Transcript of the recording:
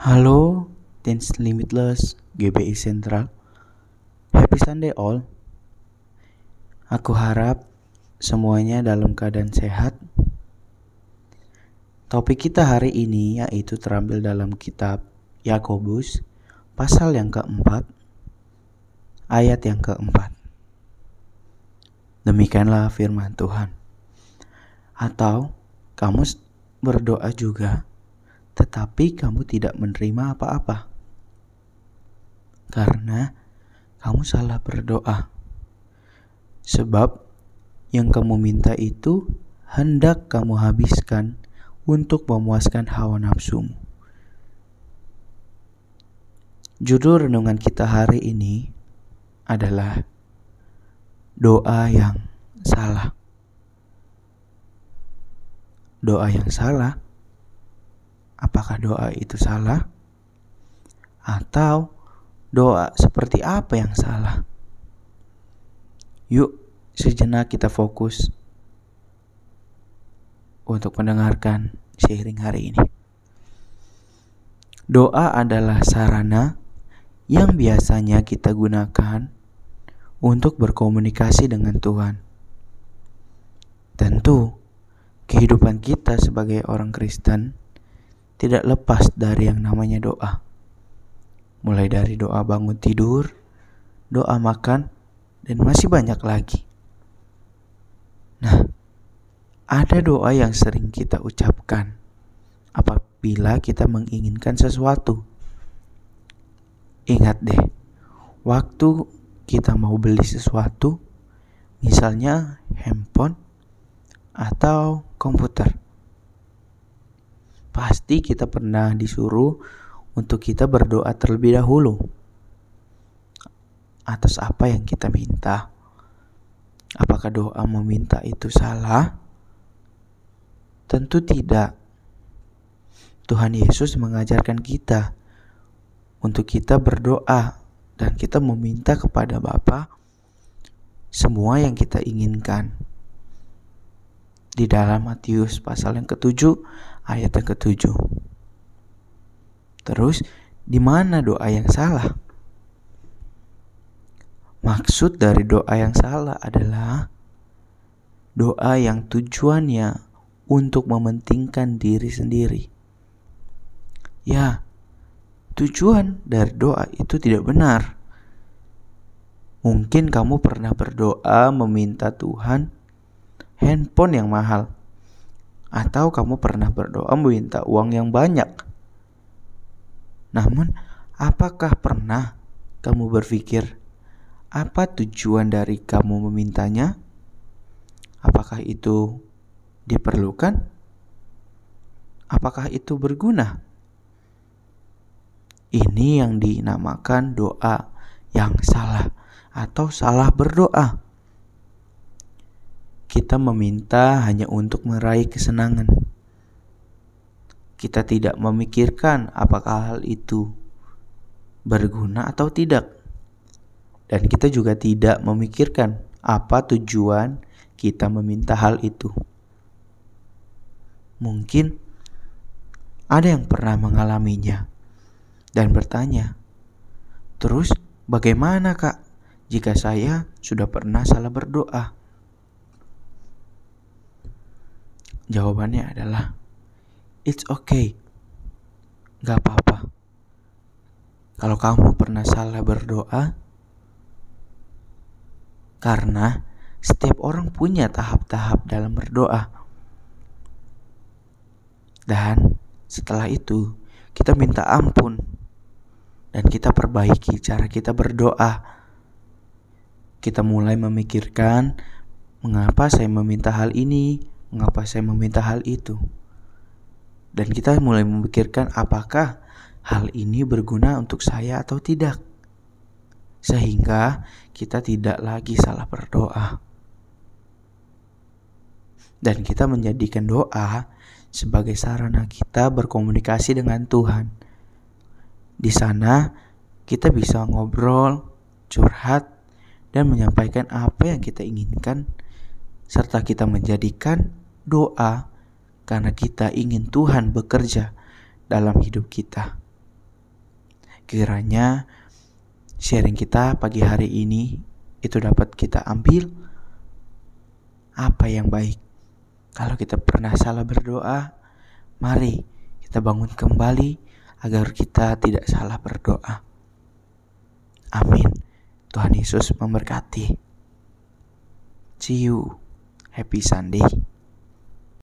Halo, Teens Limitless GBI Central. Happy Sunday all. Aku harap semuanya dalam keadaan sehat. Topik kita hari ini yaitu terambil dalam kitab Yakobus pasal yang keempat ayat yang keempat. Demikianlah firman Tuhan. Atau kamu berdoa juga tetapi kamu tidak menerima apa-apa. Karena kamu salah berdoa. Sebab yang kamu minta itu hendak kamu habiskan untuk memuaskan hawa nafsumu. Judul renungan kita hari ini adalah doa yang salah. Doa yang salah apakah doa itu salah atau doa seperti apa yang salah. Yuk, sejenak kita fokus untuk mendengarkan sharing hari ini. Doa adalah sarana yang biasanya kita gunakan untuk berkomunikasi dengan Tuhan. Tentu, kehidupan kita sebagai orang Kristen tidak lepas dari yang namanya doa. Mulai dari doa bangun tidur, doa makan, dan masih banyak lagi. Nah, ada doa yang sering kita ucapkan apabila kita menginginkan sesuatu. Ingat deh, waktu kita mau beli sesuatu, misalnya handphone atau komputer pasti kita pernah disuruh untuk kita berdoa terlebih dahulu atas apa yang kita minta. Apakah doa meminta itu salah? Tentu tidak. Tuhan Yesus mengajarkan kita untuk kita berdoa dan kita meminta kepada Bapa semua yang kita inginkan. Di dalam Matius pasal yang ketujuh ayat yang ketujuh. Terus, di mana doa yang salah? Maksud dari doa yang salah adalah doa yang tujuannya untuk mementingkan diri sendiri. Ya, tujuan dari doa itu tidak benar. Mungkin kamu pernah berdoa meminta Tuhan handphone yang mahal atau kamu pernah berdoa meminta uang yang banyak. Namun, apakah pernah kamu berpikir apa tujuan dari kamu memintanya? Apakah itu diperlukan? Apakah itu berguna? Ini yang dinamakan doa yang salah atau salah berdoa kita meminta hanya untuk meraih kesenangan. Kita tidak memikirkan apakah hal itu berguna atau tidak. Dan kita juga tidak memikirkan apa tujuan kita meminta hal itu. Mungkin ada yang pernah mengalaminya dan bertanya, "Terus bagaimana, Kak, jika saya sudah pernah salah berdoa?" Jawabannya adalah It's okay. Gak apa-apa. Kalau kamu pernah salah berdoa Karena setiap orang punya tahap-tahap dalam berdoa. Dan setelah itu kita minta ampun. Dan kita perbaiki cara kita berdoa. Kita mulai memikirkan Mengapa saya meminta hal ini mengapa saya meminta hal itu? Dan kita mulai memikirkan apakah hal ini berguna untuk saya atau tidak. Sehingga kita tidak lagi salah berdoa. Dan kita menjadikan doa sebagai sarana kita berkomunikasi dengan Tuhan. Di sana kita bisa ngobrol, curhat, dan menyampaikan apa yang kita inginkan serta kita menjadikan doa karena kita ingin Tuhan bekerja dalam hidup kita. Kiranya sharing kita pagi hari ini itu dapat kita ambil apa yang baik. Kalau kita pernah salah berdoa, mari kita bangun kembali agar kita tidak salah berdoa. Amin. Tuhan Yesus memberkati. See you. Happy Sunday.